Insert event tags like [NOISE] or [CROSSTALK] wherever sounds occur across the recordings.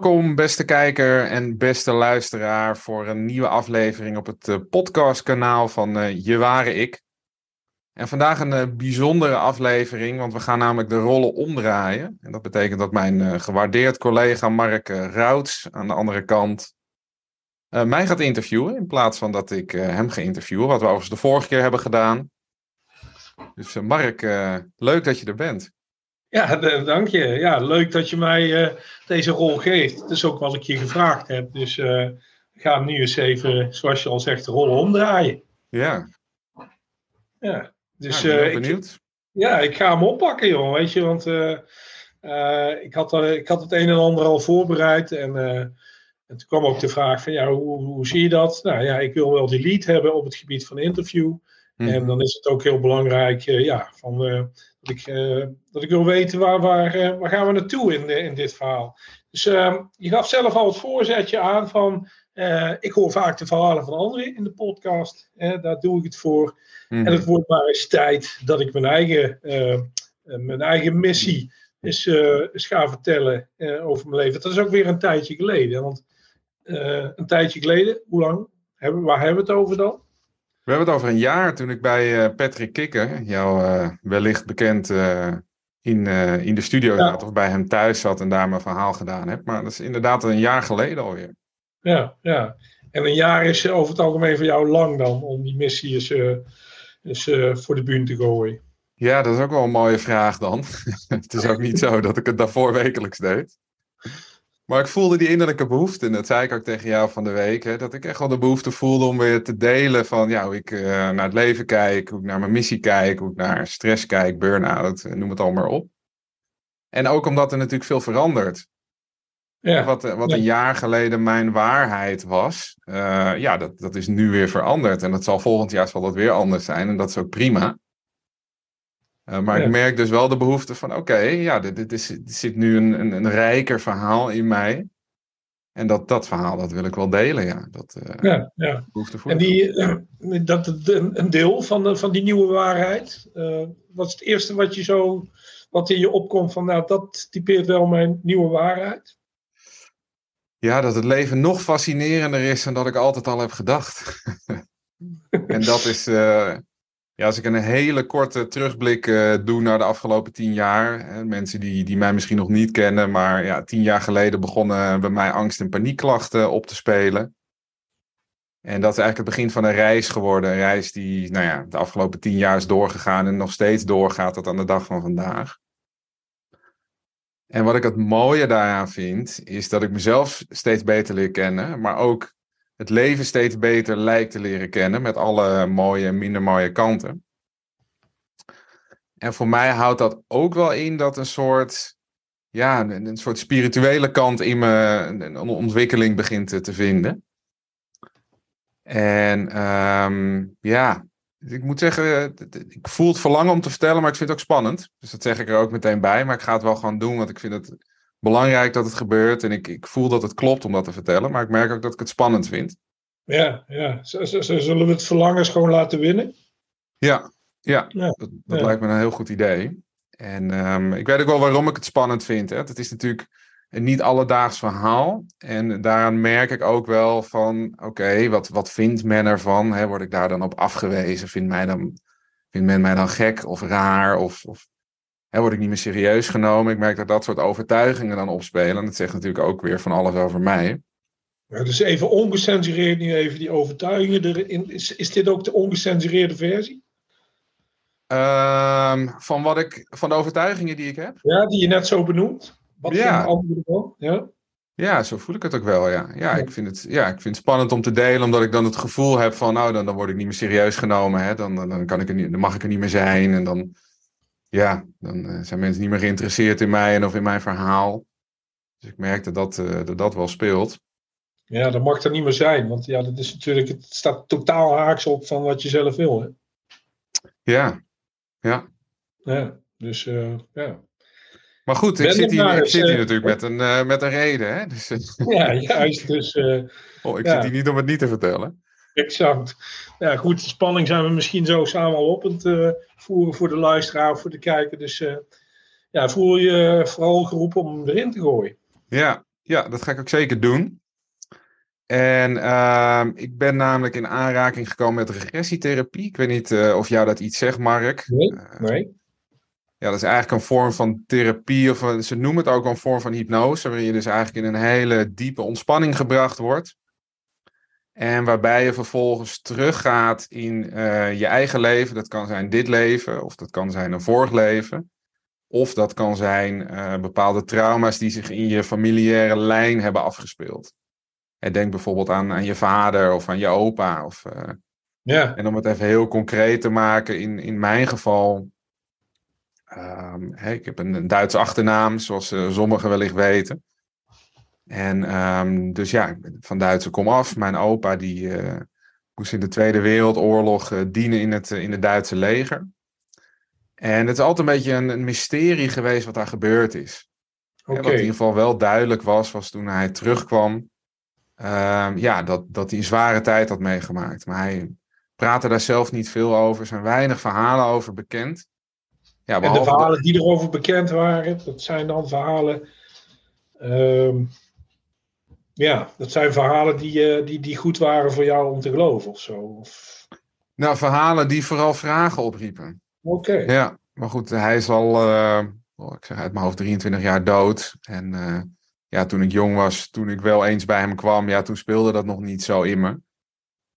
Welkom, beste kijker en beste luisteraar, voor een nieuwe aflevering op het uh, podcastkanaal van uh, Je Ware Ik. En vandaag een uh, bijzondere aflevering, want we gaan namelijk de rollen omdraaien. En dat betekent dat mijn gewaardeerd collega Mark Routs aan de andere kant mij gaat interviewen, in plaats van dat ik hem ga interviewen, wat we overigens de vorige keer hebben gedaan. Dus Mark, leuk dat je er bent. Ja, dank je. Ja, leuk dat je mij uh, deze rol geeft. Dat is ook wat ik je gevraagd heb. Dus uh, ik ga hem nu eens even, zoals je al zegt, de rol omdraaien. Ja. Ja, dus... Ik ben uh, benieuwd. Ik, ja, ik ga hem oppakken, joh. Weet je, want ik, had, ik had het een en ander al voorbereid. En, en toen kwam ook de vraag van, ja, hoe, hoe zie je dat? Nou ja, ik wil wel die lead hebben op het gebied van interview. En dan is het ook heel belangrijk, ja, van dat ik, uh, dat ik wil weten waar, waar, waar gaan we naartoe in, in dit verhaal. Dus uh, je gaf zelf al het voorzetje aan van, eh, ik hoor vaak de verhalen van anderen in de podcast. daar doe ik het voor. Mm. En het wordt maar eens tijd dat ik mijn eigen, mijn eigen missie eens, eens ga vertellen over mijn leven. Dat is ook weer een tijdje geleden. Want een tijdje geleden, hoe lang? Hebben, waar hebben we het over dan? We hebben het over een jaar toen ik bij uh, Patrick Kikker, jou uh, wellicht bekend, uh, in, in de studio ja. zat of bij hem thuis zat en daar mijn verhaal gedaan heb. Maar dat is inderdaad een jaar geleden alweer. Ja, ja. En een jaar is over het algemeen voor jou lang dan om die missie eens, eens voor de bühne te gooien. Ja, dat is ook wel een mooie vraag dan. [LAUGHS] het is ook niet zo dat ik het daarvoor wekelijks deed. Maar ik voelde die innerlijke behoefte, en dat zei ik ook tegen jou van de week, hè, dat ik echt wel de behoefte voelde om weer te delen van ja, hoe ik uh, naar het leven kijk, hoe ik naar mijn missie kijk, hoe ik naar stress kijk, burn-out, eh, noem het allemaal maar op. En ook omdat er natuurlijk veel verandert. Ja, wat eh, wat ja. een jaar geleden mijn waarheid was, uh, ja, dat, dat is nu weer veranderd. En dat zal volgend jaar zal dat weer anders zijn en dat is ook prima. Uh, maar ja. ik merk dus wel de behoefte van: oké, okay, ja, dit, dit, is, dit zit nu een, een, een, rijker verhaal in mij. En dat, dat verhaal, dat wil ik wel delen, ja. Dat, uh, ja, ja. behoefte voor. En die, uh, dat, een deel van, de, van die nieuwe waarheid, wat is het eerste wat je zo, wat in je opkomt van, nou, dat typeert wel mijn nieuwe waarheid? Ja, dat het leven nog fascinerender is dan dat ik altijd al heb gedacht. [LAUGHS] en dat is, ja, als ik een hele korte terugblik uh, doe naar de afgelopen tien jaar. Mensen die, die mij misschien nog niet kennen, maar ja, tien jaar geleden begonnen bij mij angst- en paniekklachten op te spelen. En dat is eigenlijk het begin van een reis geworden. Een reis die nou ja, de afgelopen tien jaar is doorgegaan en nog steeds doorgaat tot aan de dag van vandaag. En wat ik het mooie daaraan vind, is dat ik mezelf steeds beter leer kennen, maar ook het leven steeds beter lijkt te leren kennen met alle mooie en minder mooie kanten. En voor mij houdt dat ook wel in dat een soort, ja, een, soort spirituele kant in me een ontwikkeling begint te, vinden. En um, ja, ik moet zeggen, ik voel het verlangen om te vertellen, maar ik vind het ook spannend. Dus dat zeg ik er ook meteen bij. Maar ik ga het wel gewoon doen, want ik vind het belangrijk dat het gebeurt. En ik, ik voel dat het klopt om dat te vertellen. Maar ik merk ook dat ik het spannend vind. Ja, ja. zullen we het verlangens gewoon laten winnen? Ja, ja, ja. dat, dat ja. lijkt me een heel goed idee. En um, ik weet ook wel waarom ik het spannend vind. Hè. Het is natuurlijk een niet alledaags verhaal. En daaraan merk ik ook wel van, oké, okay, wat, wat vindt men ervan? Hè? Word ik daar dan op afgewezen? Vindt, mij dan, vindt men mij dan gek of raar? Of, of Hè, word ik niet meer serieus genomen? Ik merk dat dat soort overtuigingen dan opspelen. En dat zegt natuurlijk ook weer van alles over mij. Ja, dus even ongecensureerd nu even die overtuigingen erin. Is, is dit ook de ongecensureerde versie? Um, van, wat ik, van de overtuigingen die ik heb? Ja, die je net zo benoemt. Wat ja. anderen ervan? Ja. Ja, zo voel ik het ook wel, ja. Ja, ja. Ik vind het, ja. ik vind het spannend om te delen, omdat ik dan het gevoel heb van, nou, dan, dan word ik niet meer serieus genomen. Hè? Dan, dan, kan ik er niet, dan mag ik er niet meer zijn. En dan, ja, dan uh, zijn mensen niet meer geïnteresseerd in mij en of in mijn verhaal. Dus ik merk dat dat, uh, dat, dat wel speelt. Ja, dat mag er niet meer zijn, want ja, dat is natuurlijk, het staat totaal haaks op van wat je zelf wil. Hè? Ja, ja. Ja, dus uh, ja. Maar goed, ik zit, hier, ik zit hier natuurlijk met een, met een reden. Hè? Dus, ja, juist. Dus, [LAUGHS] oh, ik ja. zit hier niet om het niet te vertellen. Exact. Ja, goed, de spanning zijn we misschien zo samen al op het uh, voeren voor de luisteraar, voor de kijker. Dus uh, ja, voel je vooral geroepen om hem erin te gooien. Ja, Ja, dat ga ik ook zeker doen. En ehm, ik ben namelijk in aanraking gekomen met regressietherapie. Ik weet niet uh, of jou dat iets zegt, Mark. Nee, nee. Ja, dat is eigenlijk een vorm van therapie, of ze noemen het ook een vorm van hypnose, waarin je dus eigenlijk in een hele diepe ontspanning gebracht wordt. En waarbij je vervolgens teruggaat in uh, je eigen leven. Dat kan zijn dit leven, of dat kan zijn een vorig leven. Of dat kan zijn bepaalde trauma's die zich in je familiaire lijn hebben afgespeeld. En denk bijvoorbeeld aan, aan je vader of aan je opa. Of, uh, ja. En om het even heel concreet te maken, in, in mijn geval. Um, hey, ik heb een, een, Duitse achternaam, zoals sommigen wellicht weten. En um, dus ja, van Duitse kom af. Mijn opa die uh, moest in de Tweede Wereldoorlog dienen in het, in het Duitse leger. En het is altijd een beetje een, een mysterie geweest wat daar gebeurd is. Okay. wat in ieder geval wel duidelijk was, was toen hij terugkwam uh, ja, dat, dat hij een zware tijd had meegemaakt. Maar hij praatte daar zelf niet veel over. Er zijn weinig verhalen over bekend. Ja, en de verhalen dat... die erover bekend waren, dat zijn dan verhalen. Uh, ja, dat zijn verhalen die, uh, die, die goed waren voor jou om te geloven of zo. Of... Nou, verhalen die vooral vragen opriepen. Oké. Okay. Ja, maar goed, hij is al, uh, ik zeg uit mijn hoofd, 23 jaar dood. En eh, ja, toen ik jong was, toen ik wel eens bij hem kwam, ja, toen speelde dat nog niet zo in me.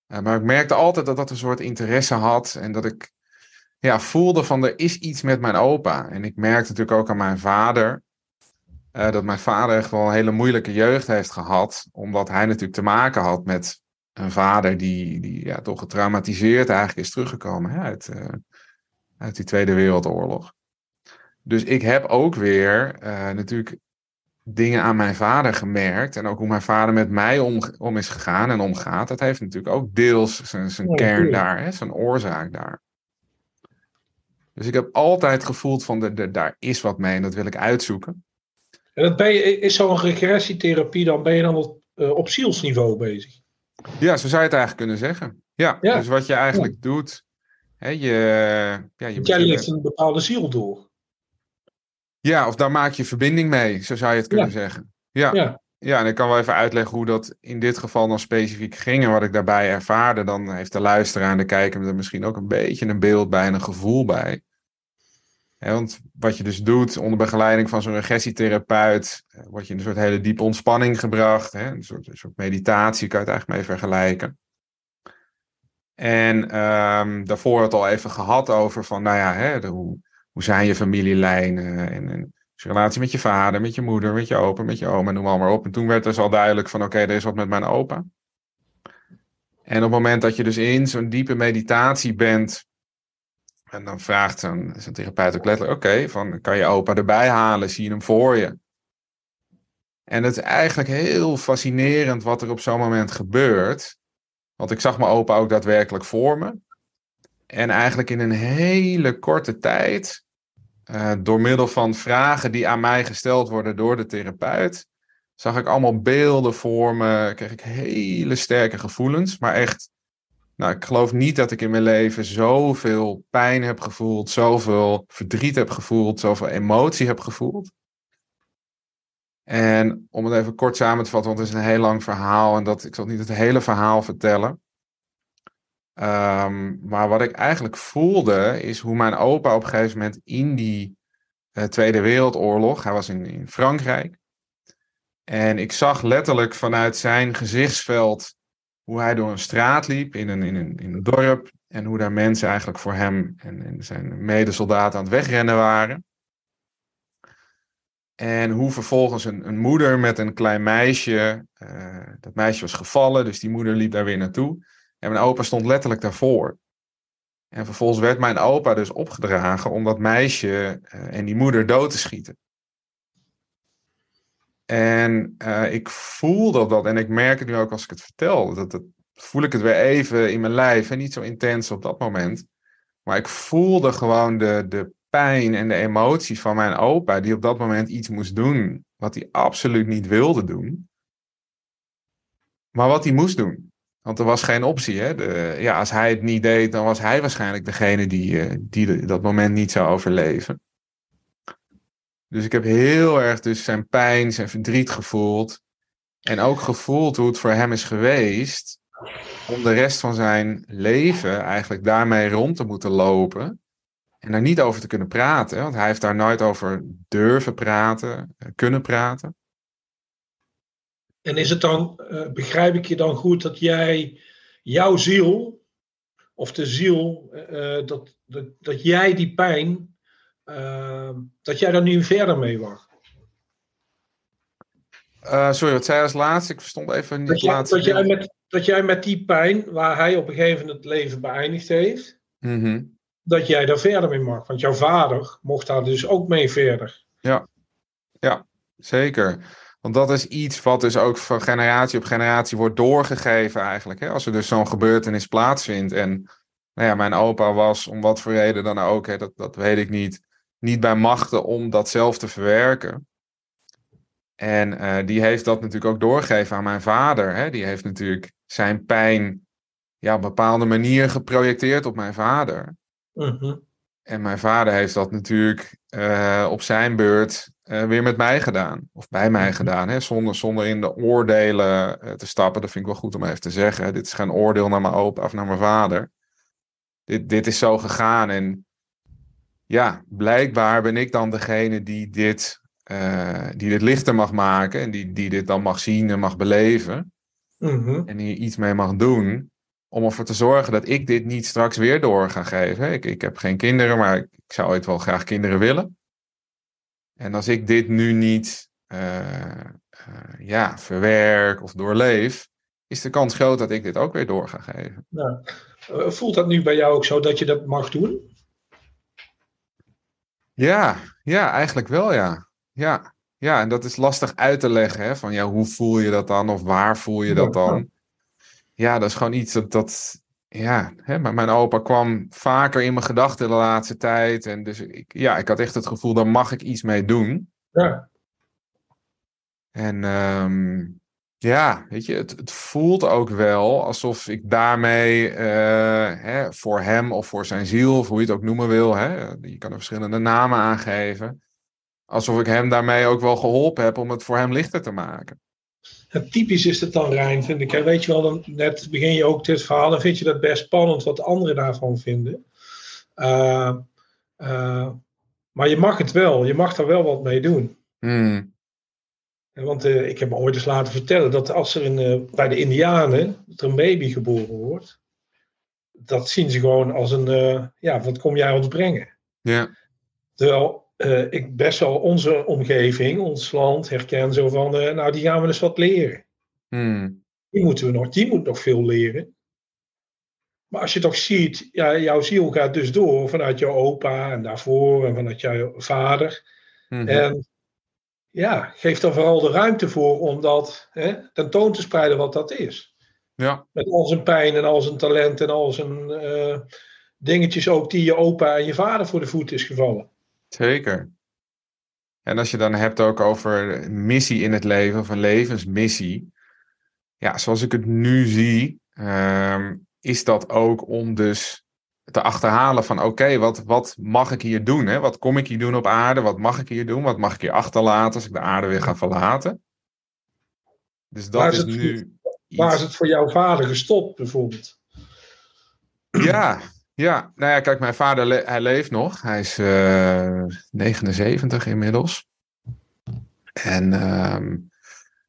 Uh, maar ik merkte altijd dat dat een soort interesse had en dat ik ja, voelde van er is iets met mijn opa. En ik merkte natuurlijk ook aan mijn vader, uh, dat mijn vader echt wel een hele moeilijke jeugd heeft gehad, omdat hij natuurlijk te maken had met een vader die, die ja, toch getraumatiseerd eigenlijk is teruggekomen hè, uit, uh, uit die Tweede Wereldoorlog. Dus ik heb ook weer natuurlijk dingen aan mijn vader gemerkt. En ook hoe mijn vader met mij om, om is gegaan en omgaat. Dat heeft natuurlijk ook deels zijn, zijn ja, kern daar, hè, zijn oorzaak daar. Dus ik heb altijd gevoeld van de, de, daar is wat mee en dat wil ik uitzoeken. En dat ben je, is zo'n regressietherapie, dan ben je dan op, uh, op zielsniveau bezig? Ja, zo zou je het eigenlijk kunnen zeggen. Ja, ja. dus wat je eigenlijk ja. doet. Hè, je, ja, je jij leeft een bepaalde ziel door. Ja, of daar maak je verbinding mee, zo zou je het kunnen ja. zeggen. Ja. ja. Ja, en ik kan wel even uitleggen hoe dat in dit geval dan specifiek ging en wat ik daarbij ervaarde. Dan heeft de luisteraar en de kijker er misschien ook een beetje een beeld bij en een gevoel bij. Want wat je dus doet onder begeleiding van zo'n regressietherapeut, eh, word je in een soort hele diepe ontspanning gebracht. Een, soort, een soort meditatie kan je het eigenlijk mee vergelijken. En um, daarvoor had het al even gehad over van, nou ja, hè, hoe, hoe zijn je familielijnen en, en je relatie met je vader, met je moeder, met je opa, met je oma, noem maar, maar op. En toen werd dus al duidelijk van oké, er is wat met mijn opa. En op het moment dat je dus in zo'n diepe meditatie bent, en dan vraagt zo therapeut ook letterlijk, oké, van kan je opa erbij halen, zie je hem voor je? En het is eigenlijk heel fascinerend wat er op zo'n moment gebeurt. Want ik zag mijn opa ook daadwerkelijk voor me. En eigenlijk in een hele korte tijd, uh, door middel van vragen die aan mij gesteld worden door de therapeut, zag ik allemaal beelden voor me, kreeg ik hele sterke gevoelens, maar echt, nou, ik geloof niet dat ik in mijn leven zoveel pijn heb gevoeld, zoveel verdriet heb gevoeld, zoveel emotie heb gevoeld. En om het even kort samen te vatten, want het is een heel lang verhaal en dat, ik zal niet het hele verhaal vertellen. Um, maar wat ik eigenlijk voelde, is hoe mijn opa op een gegeven moment in die uh, Tweede Wereldoorlog, hij was in, in Frankrijk. En ik zag letterlijk vanuit zijn gezichtsveld hoe hij door een straat liep in een, in een, in een dorp. En hoe daar mensen eigenlijk voor hem en, en zijn medesoldaten aan het wegrennen waren. En hoe vervolgens een, een moeder met een klein meisje, uh, dat meisje was gevallen, dus die moeder liep daar weer naartoe. En mijn opa stond letterlijk daarvoor. En vervolgens werd mijn opa dus opgedragen om dat meisje uh, en die moeder dood te schieten. En uh, ik voelde dat, en ik merk het nu ook als ik het vertel, dat, dat voel ik het weer even in mijn lijf en niet zo intens op dat moment. Maar ik voelde gewoon de, de pijn en de emoties van mijn opa, die op dat moment iets moest doen wat hij absoluut niet wilde doen. Maar wat hij moest doen. Want er was geen optie. Hè? De, ja, als hij het niet deed, dan was hij waarschijnlijk degene die, uh, die dat moment niet zou overleven. Dus ik heb heel erg dus zijn pijn, zijn verdriet gevoeld. En ook gevoeld hoe het voor hem is geweest om de rest van zijn leven eigenlijk daarmee rond te moeten lopen. En daar niet over te kunnen praten. Want hij heeft daar nooit over durven praten, kunnen praten. En is het dan, uh, begrijp ik je dan goed, dat jij jouw ziel, of de ziel, uh, dat, dat, dat jij die pijn, uh, dat jij daar nu verder mee mag? sorry, wat zei je als laatste? Ik verstond even niet dat, jij, laatste. Dat jij, met, dat jij met die pijn, waar hij op een gegeven moment het leven beëindigd heeft, mm dat jij daar verder mee mag. Want jouw vader mocht daar dus ook mee verder. Ja, ja zeker. Want dat is iets wat dus ook van generatie op generatie wordt doorgegeven eigenlijk. Hè? Als er dus zo'n gebeurtenis plaatsvindt. En nou ja, mijn opa was, om wat voor reden dan ook, hè, dat, dat weet ik niet, niet bij machten om dat zelf te verwerken. En uh, die heeft dat natuurlijk ook doorgegeven aan mijn vader. Hè? Die heeft natuurlijk zijn pijn ja, op een bepaalde manier geprojecteerd op mijn vader. Mhm. En mijn vader heeft dat natuurlijk uh, op zijn beurt uh, weer met mij gedaan. Of bij mij Mhm. gedaan. Hè? Zonder, zonder in de oordelen te stappen. Dat vind ik wel goed om even te zeggen. Dit is geen oordeel naar mijn opa of naar mijn vader. Dit, dit is zo gegaan. En ja, blijkbaar ben ik dan degene die dit, uh, die dit lichter mag maken. En die, die dit dan mag zien en mag beleven. Mhm. En hier iets mee mag doen om ervoor te zorgen dat ik dit niet straks weer door ga geven. Ik, ik heb geen kinderen, maar ik, ik zou ooit wel graag kinderen willen. En als ik dit nu niet uh, uh, ja, verwerk of doorleef, is de kans groot dat ik dit ook weer door ga geven. Nou, voelt dat nu bij jou ook zo dat je dat mag doen? Ja, ja, eigenlijk wel ja. Ja, ja en dat is lastig uit te leggen. Hè? Van ja, hoe voel je dat dan of waar voel je dat dan? Ja, dat is gewoon iets dat, dat ja, hè, maar mijn opa kwam vaker in mijn gedachten de laatste tijd. En dus ik, ja, ik had echt het gevoel, daar mag ik iets mee doen. Ja. En um, ja, weet je, het, het, voelt ook wel alsof ik daarmee uh, hè, voor hem of voor zijn ziel, of hoe je het ook noemen wil, hè, je kan er verschillende namen aangeven. Alsof ik hem daarmee ook wel geholpen heb om het voor hem lichter te maken. Het typisch is het dan, Rijn, vind ik. Hè? Weet je wel, dan, net begin je ook dit verhaal, dan vind je dat best spannend wat anderen daarvan vinden. Uh, uh, maar je mag het wel, je mag er wel wat mee doen. Mm. Want uh, ik heb me ooit eens laten vertellen dat als er in, bij de Indianen dat er een baby geboren wordt, dat zien ze gewoon als een, ja, wat kom jij ons brengen? Ja. Terwijl ik best wel onze omgeving, ons land, herken zo van, nou die gaan we eens wat leren. Mm. Die moeten we nog, die moet nog veel leren. Maar als je toch ziet, ja, jouw ziel gaat dus door vanuit jouw opa en daarvoor en vanuit jouw vader. Mm -hmm. En ja, geef dan vooral de ruimte voor om dat hè, tentoon te spreiden wat dat is. Ja. Met al zijn pijn en al zijn talent en al zijn uh, dingetjes ook die je opa en je vader voor de voet is gevallen. Zeker. En als je dan hebt ook over missie in het leven, of een levensmissie. Ja, zoals ik het nu zie, um, is dat ook om dus te achterhalen van oké, okay, wat, wat mag ik hier doen? Hè? Wat kom ik hier doen op aarde? Wat mag ik hier doen? Wat mag ik hier achterlaten als ik de aarde weer ga verlaten? Dus dat waar is, is nu. Iets... Waar is het voor jouw vader gestopt, bijvoorbeeld? Ja, ja, nou ja, kijk, mijn vader le hij leeft nog. Hij is uh, 79 inmiddels. En um,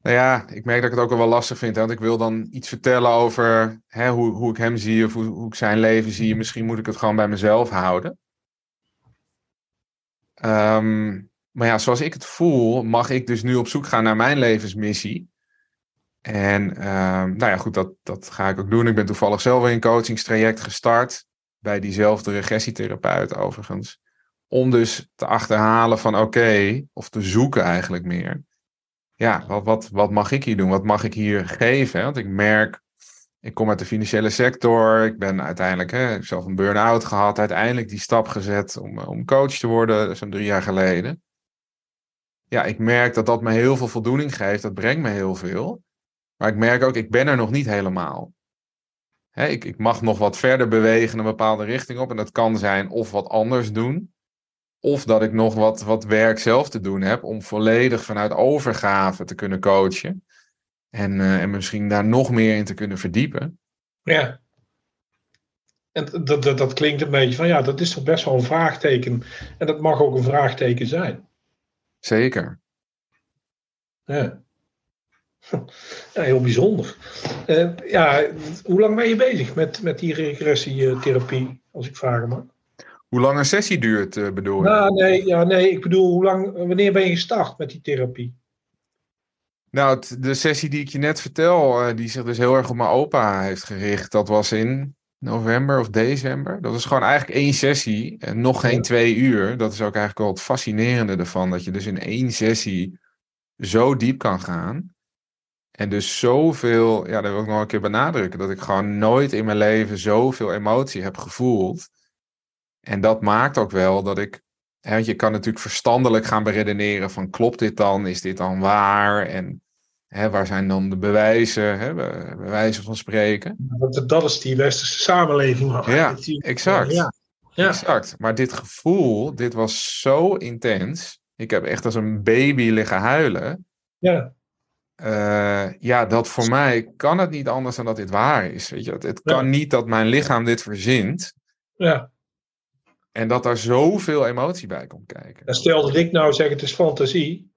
nou ja, ik merk dat ik het ook wel lastig vind. Hè, want ik wil dan iets vertellen over hè, hoe, hoe ik hem zie of hoe, hoe, ik zijn leven zie. Misschien moet ik het gewoon bij mezelf houden. Um, maar ja, zoals ik het voel, mag ik dus nu op zoek gaan naar mijn levensmissie. En um, nou ja, goed, dat, dat ga ik ook doen. Ik ben toevallig zelf in een coachingstraject gestart bij diezelfde regressietherapeut overigens. Om dus te achterhalen van oké, okay, of te zoeken eigenlijk meer. Ja, wat, wat, wat mag ik hier doen? Wat mag ik hier geven? Want ik merk, ik kom uit de financiële sector. Ik ben uiteindelijk, hè, zelf een burn-out gehad. Uiteindelijk die stap gezet om, om coach te worden, zo'n drie jaar geleden. Ja, ik merk dat dat me heel veel voldoening geeft. Dat brengt me heel veel. Maar ik merk ook, ik ben er nog niet helemaal. Hè, ik, ik mag nog wat verder bewegen een bepaalde richting op. En dat kan zijn of wat anders doen. Of dat ik nog wat, wat werk zelf te doen heb om volledig vanuit overgave te kunnen coachen. En, uh, en misschien daar nog meer in te kunnen verdiepen. Ja. En dat, dat, dat klinkt een beetje van ja, dat is toch best wel een vraagteken. En dat mag ook een vraagteken zijn. Zeker. Ja. [LAUGHS] ja heel bijzonder. Uh, ja, hoe lang ben je bezig met, met die regressietherapie, als ik vragen mag? Hoe lang een sessie duurt, uh, bedoel je? Nou, nee, ja, nee, ik bedoel, hoe lang, wanneer ben je gestart met die therapie? Nou, de sessie die ik je net vertel, uh, die zich dus heel erg op mijn opa heeft gericht, dat was in november of december. Dat was gewoon eigenlijk één sessie en nog geen twee uur. Dat is ook eigenlijk wel het fascinerende ervan, dat je dus in één sessie zo diep kan gaan. En dus zoveel, ja, dat wil ik nog een keer benadrukken, dat ik gewoon nooit in mijn leven zoveel emotie heb gevoeld. En dat maakt ook wel dat ik, hè, want je kan natuurlijk verstandelijk gaan beredeneren van klopt dit dan, is dit dan waar? En hè, waar zijn dan de bewijzen, hè, bewijzen van spreken? Dat, dat is die westerse samenleving. Ja, exact. Ja. Ja. Exact. Maar dit gevoel, dit was zo intens. Ik heb echt als een baby liggen huilen. Ja. Uh, ja, dat voor mij kan het niet anders dan dat dit waar is. Weet je? Het kan niet dat mijn lichaam dit verzint. Ja. En dat daar zoveel emotie bij komt kijken. En stel dat ik nou zeg het is fantasie.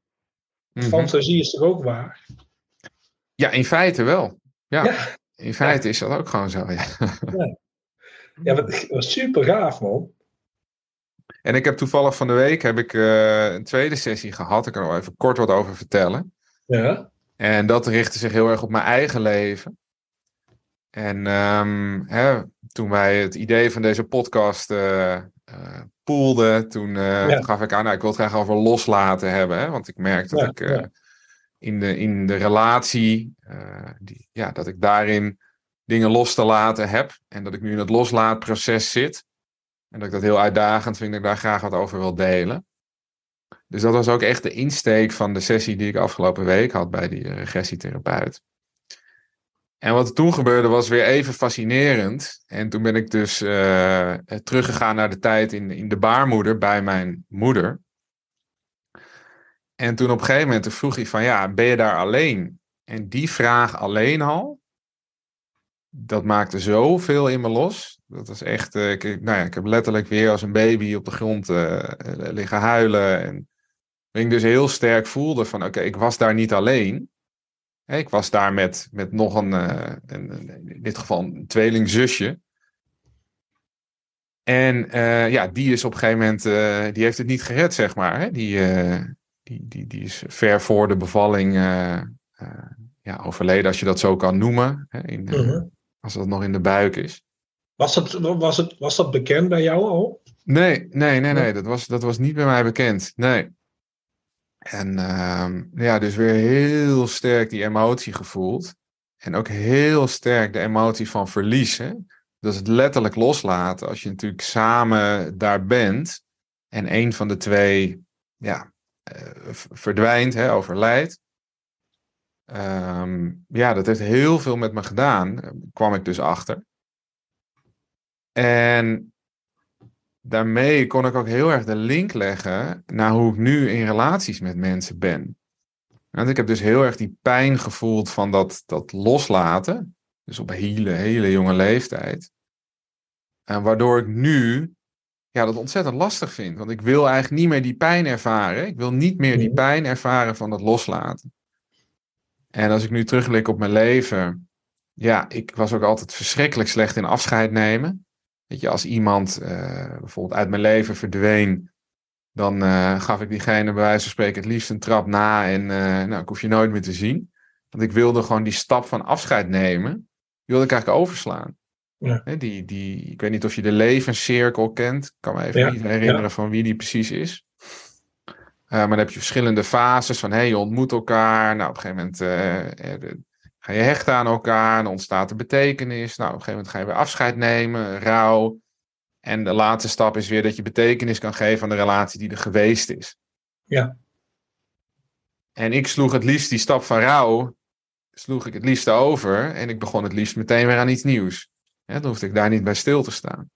Mm -hmm. Fantasie is toch ook waar? Ja, in feite wel. Ja, ja. in feite ja. is dat ook gewoon zo. Ja, ja. ja was super gaaf man. En ik heb toevallig van de week heb ik, uh, een tweede sessie gehad. Ik kan er wel even kort wat over vertellen. Ja. En dat richtte zich heel erg op mijn eigen leven. En um, hè, toen wij het idee van deze podcast uh, uh, poelden, toen uh, ja. gaf ik aan, nou, ik wil het graag over loslaten hebben. Hè, want ik merk dat ja, ik ja. in, de, in de relatie, die, ja, dat ik daarin dingen los te laten heb. En dat ik nu in het loslaatproces zit. En dat ik dat heel uitdagend vind, dat ik daar graag wat over wil delen. Dus dat was ook echt de insteek van de sessie die ik afgelopen week had bij die regressietherapeut. En wat er toen gebeurde was weer even fascinerend. En toen ben ik dus uh, teruggegaan naar de tijd in, in de baarmoeder bij mijn moeder. En toen op een gegeven moment vroeg hij van ja, ben je daar alleen? En die vraag alleen al, dat maakte zoveel in me los. Dat was echt, uh, ik, nou ja, ik heb letterlijk weer als een baby op de grond liggen huilen. En ik dus heel sterk voelde van oké, ik was daar niet alleen. Ik was daar met, met nog een, een, in dit geval een tweelingzusje. En uh, ja, die is op een gegeven moment, uh, die heeft het niet gered, zeg maar. Hè? Die, die, die, die is ver voor de bevalling ja, overleden, als je dat zo kan noemen. Hè? In, -huh. Als dat nog in de buik is. Was dat, was, het, was dat bekend bij jou al? Nee, nee, nee, nee. Dat was, dat was niet bij mij bekend. Nee. En uh, ja, dus weer heel sterk die emotie gevoeld. En ook heel sterk de emotie van verlies. Hè? Dat is het letterlijk loslaten. Als je natuurlijk samen daar bent en een van de twee ja, uh, verdwijnt, hè, overlijdt. Um, ja, dat heeft heel veel met me gedaan, kwam ik dus achter. En daarmee kon ik ook heel erg de link leggen naar hoe ik nu in relaties met mensen ben. Want ik heb dus heel erg die pijn gevoeld van dat, dat loslaten. Dus op een hele, hele jonge leeftijd. En waardoor ik nu ja, dat ontzettend lastig vind. Want ik wil eigenlijk niet meer die pijn ervaren. Ik wil niet meer die pijn ervaren van dat loslaten. En als ik nu terugblik op mijn leven. Ja, ik was ook altijd verschrikkelijk slecht in afscheid nemen. Weet je, als iemand uh, bijvoorbeeld uit mijn leven verdween, dan uh, gaf ik diegene bij wijze van spreken het liefst een trap na en uh, nou, ik hoef je nooit meer te zien. Want ik wilde gewoon die stap van afscheid nemen, die wilde ik eigenlijk overslaan. Ja. Die, die, ik weet niet of je de levenscirkel kent. Ik kan me even ja. niet herinneren ja. van wie die precies is. maar dan heb je verschillende fases van hey, je ontmoet elkaar. Nou, op een gegeven moment Ga je hechten aan elkaar, dan ontstaat er betekenis. Nou, op een gegeven moment ga je weer afscheid nemen, rouw. En de laatste stap is weer dat je betekenis kan geven aan de relatie die er geweest is. Ja. En ik sloeg het liefst die stap van rouw, sloeg ik het liefst over. En ik begon het liefst meteen weer aan iets nieuws. Ja, dan hoefde ik daar niet bij stil te staan.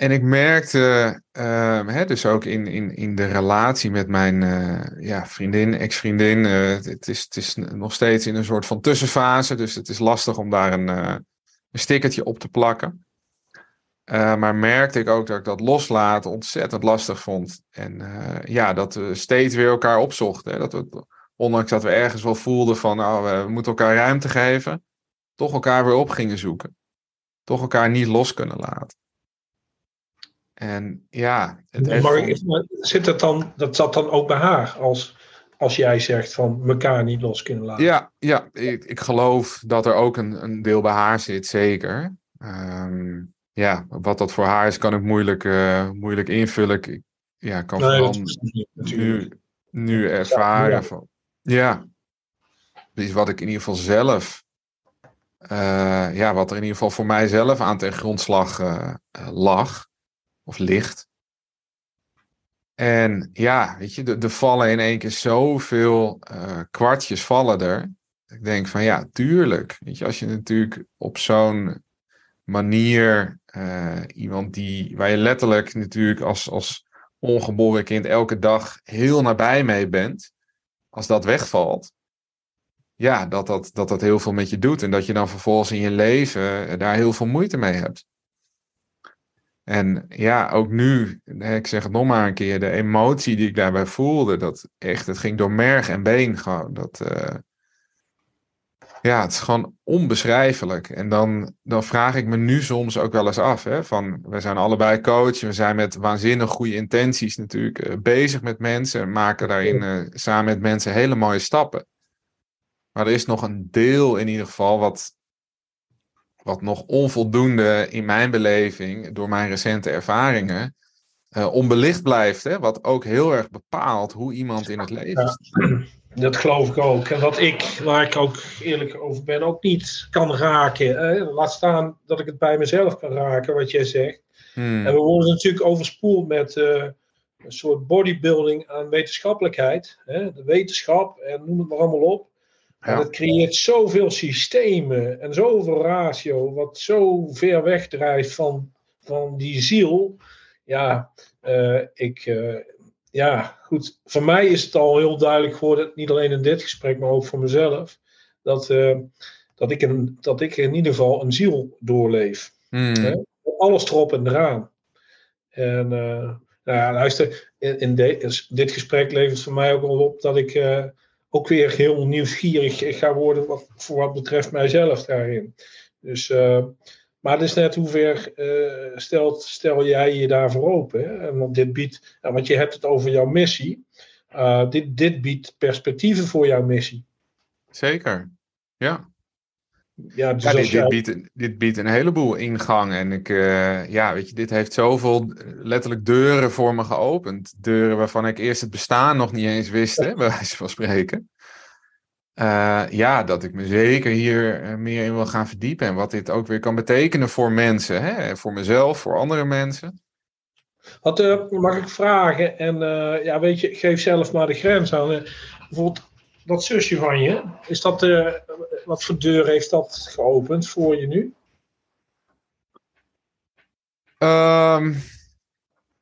En ik merkte, uh, hè, dus ook in, in, in de relatie met mijn uh, ja, vriendin, ex-vriendin, uh, het, is, het is nog steeds in een soort van tussenfase, dus het is lastig om daar een, een stickertje op te plakken. maar merkte ik ook dat ik dat loslaten ontzettend lastig vond. En ja, dat we steeds weer elkaar opzochten. Hè, dat we, ondanks dat we ergens wel voelden van, nou, we moeten elkaar ruimte geven, toch elkaar weer op gingen zoeken. Toch elkaar niet los kunnen laten. En ja, het heeft zit het dan, dat zat dan ook bij haar, als, als jij zegt van elkaar niet los kunnen laten? Ja, ja ik, ik geloof dat er ook een, een deel bij haar zit, zeker. Um, ja, wat dat voor haar is, kan ik moeilijk, uh, moeilijk invullen. Ik ja, kan nee, vooral nu, nu ervaren. Ja, van, ja, is wat ik in ieder geval zelf, uh, ja, wat er in ieder geval voor mijzelf aan ten grondslag uh, lag of licht. En ja, weet je, er vallen in één keer zoveel uh, kwartjes vallen er. Ik denk van ja, tuurlijk. Weet je, als je natuurlijk op zo'n manier uh, iemand die, waar je letterlijk natuurlijk als, als ongeboren kind elke dag heel nabij mee bent, als dat wegvalt, ja, dat dat, dat dat heel veel met je doet. En dat je dan vervolgens in je leven daar heel veel moeite mee hebt. En ja, ook nu, ik zeg het nog maar een keer, de emotie die ik daarbij voelde, dat echt, het ging door merg en been gewoon. Dat, uh, ja, het is gewoon onbeschrijfelijk. En dan, dan vraag ik me nu soms ook wel eens af, hè, van, we zijn allebei coach, we zijn met waanzinnig goede intenties natuurlijk uh, bezig met mensen, maken daarin uh, samen met mensen hele mooie stappen. Maar er is nog een deel in ieder geval wat, wat nog onvoldoende in mijn beleving, door mijn recente ervaringen, uh, onbelicht blijft. Hè? Wat ook heel erg bepaalt hoe iemand in het leven staat. [CLEARS THROAT] dat geloof ik ook. En wat ik, waar ik ook eerlijk over ben, ook niet kan raken. Laat staan dat ik het bij mezelf kan raken, wat jij zegt. Hmm. En we worden natuurlijk overspoeld met uh, een soort bodybuilding aan wetenschappelijkheid. Hè? De wetenschap en noem het maar allemaal op. En het creëert zoveel systemen en zoveel ratio, wat zo ver wegdrijft van, van die ziel. Ja, uh, ik, uh, ja, goed. Voor mij is het al heel duidelijk geworden, niet alleen in dit gesprek, maar ook voor mezelf, dat, uh, dat, ik, een, dat ik in ieder geval een ziel doorleef. Hmm. Alles erop en eraan. En nou ja, luister, in, in de, dit gesprek levert voor mij ook al op dat ik ook weer heel nieuwsgierig ga worden wat, voor wat betreft mijzelf daarin. Dus, uh, maar het is net hoe ver uh, stelt, stel jij je daarvoor open. Hè? Want dit biedt, want je hebt het over jouw missie. Uh, dit, dit biedt perspectieven voor jouw missie. Zeker, ja. Ja, dus ja dit, dit, biedt, dit, biedt, een heleboel ingang. En ik, uh, ja, weet je, dit heeft zoveel letterlijk deuren voor me geopend. Deuren waarvan ik eerst het bestaan nog niet eens wist, hè, bij wijze van spreken. Uh, ja, dat ik me zeker hier eh, meer in wil gaan verdiepen. En wat dit ook weer kan betekenen voor mensen. Hè? Voor mezelf, voor andere mensen. Wat uh, mag ik vragen? En ja, weet je, geef zelf maar de grens aan. bijvoorbeeld dat zusje van je. Is dat, wat voor deur heeft dat geopend voor je nu? Um,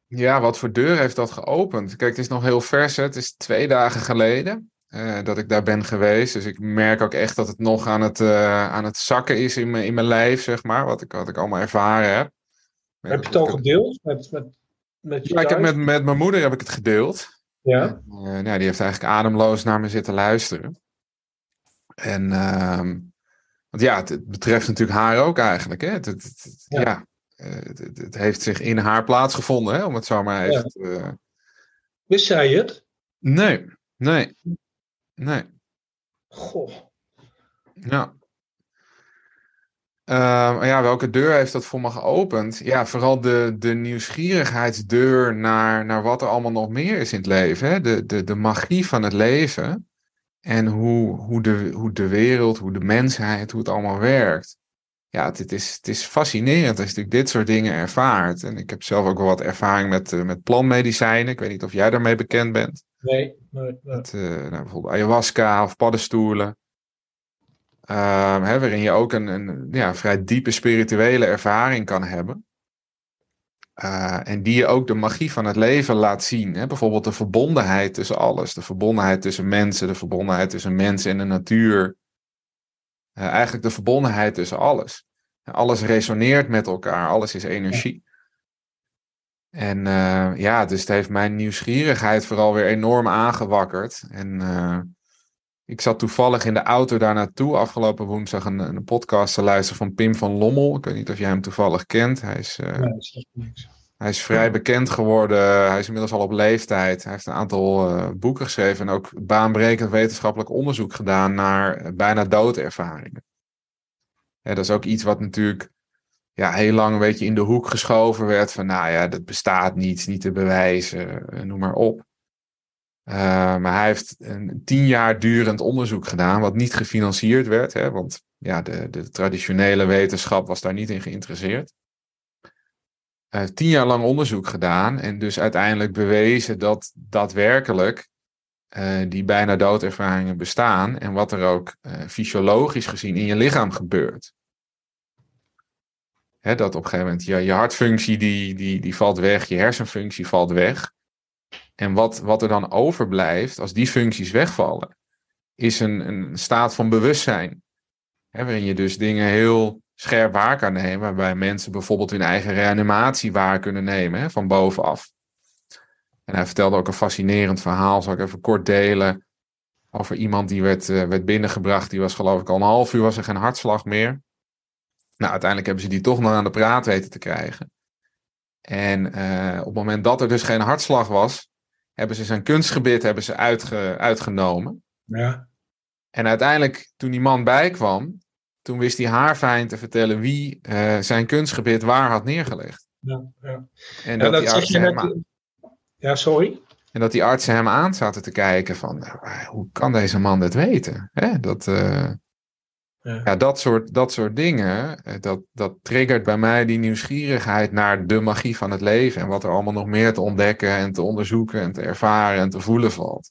ja, wat voor deur heeft dat geopend? Kijk, het is nog heel vers. Hè? Het is twee dagen geleden. Uh, dat ik daar ben geweest. Dus ik merk ook echt dat het nog aan het, uh, aan het zakken is in mijn, in mijn lijf, zeg maar. Wat ik, wat ik allemaal ervaren heb. Heb je het al gedeeld? Met, met, met ja, ik heb met, met mijn moeder heb ik het gedeeld. Ja. Uh, nou, die heeft eigenlijk ademloos naar me zitten luisteren. En ehm, want ja, het, betreft natuurlijk haar ook eigenlijk. Hè? Het, het, ja. ja het, heeft zich in haar plaatsgevonden, hè? om het zo maar even te... Wist zij het? Nee, nee. Nee. Goh. Ja. Uh, ja, welke deur heeft dat voor me geopend? Ja, vooral de, de nieuwsgierigheidsdeur naar, naar wat er allemaal nog meer is in het leven. Hè? De, de, de magie van het leven. En hoe, hoe, de, hoe de wereld, hoe de mensheid, hoe het allemaal werkt. Ja, het, is, het is fascinerend als je dit soort dingen ervaart. En ik heb zelf ook wel wat ervaring met, uh, met plantmedicijnen. Ik weet niet of jij daarmee bekend bent. Nee, nee, Met, uh, nou, bijvoorbeeld ayahuasca of paddenstoelen. Uh, hè, waarin je ook een, een ja, vrij diepe spirituele ervaring kan hebben. Uh, en die je ook de magie van het leven laat zien. Hè? Bijvoorbeeld de verbondenheid tussen alles. De verbondenheid tussen mensen, de verbondenheid tussen mensen en de natuur. Uh, eigenlijk de verbondenheid tussen alles. Alles resoneert met elkaar, alles is energie. En uh, ja, dus het heeft mijn nieuwsgierigheid vooral weer enorm aangewakkerd. En ik zat toevallig in de auto daar naartoe afgelopen woensdag een, een podcast te luisteren van Pim van Lommel. Ik weet niet of jij hem toevallig kent. Hij is, uh, nee, niks. hij is vrij bekend geworden. Hij is inmiddels al op leeftijd. Hij heeft een aantal uh, boeken geschreven en ook baanbrekend wetenschappelijk onderzoek gedaan naar bijna doodervaringen. Ja, dat is ook iets wat natuurlijk ja, heel lang een beetje in de hoek geschoven werd van nou ja, dat bestaat niet, niet te bewijzen, noem maar op. Uh, maar hij heeft een tien jaar durend onderzoek gedaan, wat niet gefinancierd werd, hè, want ja, de, de traditionele wetenschap was daar niet in geïnteresseerd. Heeft tien jaar lang onderzoek gedaan en dus uiteindelijk bewezen dat daadwerkelijk uh, die bijna doodervaringen bestaan en wat er ook uh, fysiologisch gezien in je lichaam gebeurt. Hè, dat op een gegeven moment je, je hartfunctie die, die, die valt weg, je hersenfunctie valt weg. En wat, wat er dan overblijft, als die functies wegvallen, is een, een staat van bewustzijn. Waarin je dus dingen heel scherp waar kan nemen. Waarbij mensen bijvoorbeeld hun eigen reanimatie waar kunnen nemen, hè, van bovenaf. En hij vertelde ook een fascinerend verhaal, zal ik even kort delen. Over iemand die werd, uh, werd binnengebracht. Die was geloof ik al een half uur, was er geen hartslag meer. Nou, uiteindelijk hebben ze die toch nog aan de praat weten te krijgen. En uh, op het moment dat er dus geen hartslag was, hebben ze zijn kunstgebit hebben ze uitge, uitgenomen. Ja. En uiteindelijk, toen die man bijkwam, toen wist hij haar fijn te vertellen wie uh, zijn kunstgebit waar had neergelegd. Ja, ja. En dat, dat die artsen hem aan... Ja, sorry. En dat die artsen hem aan zaten te kijken van, nou, hoe kan deze man dit weten? Hè? Dat, uh, ja. ja, dat, soort, dat soort dingen, eh, dat, dat triggert bij mij die nieuwsgierigheid naar de magie van het leven. En wat er allemaal nog meer te ontdekken en te onderzoeken en te ervaren en te voelen valt.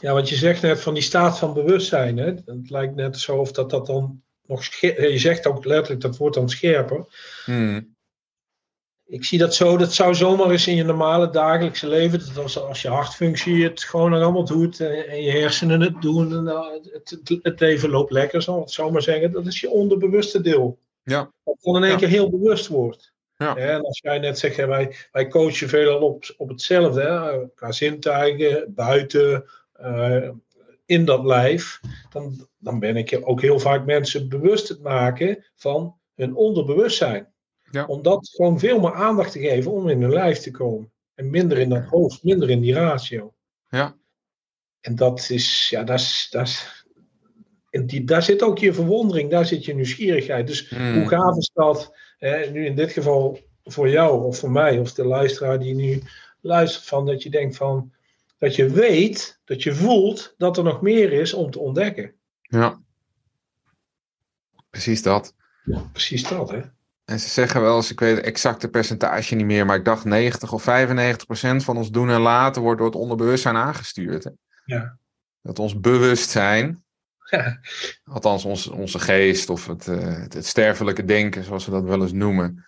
Ja, want je zegt net van die staat van bewustzijn. Hè? Het lijkt net zo of dat dat dan nog Je zegt ook letterlijk dat wordt dan scherper. Hmm ik zie dat zo, dat zou zomaar eens in je normale dagelijkse leven, dat als, als je hartfunctie het gewoon allemaal doet en, je hersenen het doen, en, uh, het, het, leven loopt lekker, zal het zo maar zeggen, dat is je onderbewuste deel. Ja. Dat dan in één keer heel bewust wordt. Ja. En als jij net zegt, wij, wij coachen veelal op, op hetzelfde, hè, qua zintuigen, buiten, uh, in dat lijf, dan, dan ben ik ook heel vaak mensen bewust het maken van hun onderbewustzijn. Ja. Om dat gewoon veel meer aandacht te geven om in hun lijf te komen. En minder in dat hoofd, minder in die ratio. Ja. En dat is, ja, dat is, dat is, en die, daar zit ook je verwondering, daar zit je nieuwsgierigheid. Dus Hmm. hoe gaaf is dat, hè, nu in dit geval voor jou of voor mij of de luisteraar die nu luistert, van dat je denkt van, dat je weet, dat je voelt dat er nog meer is om te ontdekken. Ja. Precies dat. Precies dat, hè? En ze zeggen wel eens, ik weet het exacte percentage niet meer, maar ik dacht 90 of 95 procent van ons doen en laten wordt door het onderbewustzijn aangestuurd. Hè? Ja. Dat ons bewustzijn, Ja. althans ons, onze geest of het, uh, het, het, sterfelijke denken, zoals ze dat wel eens noemen,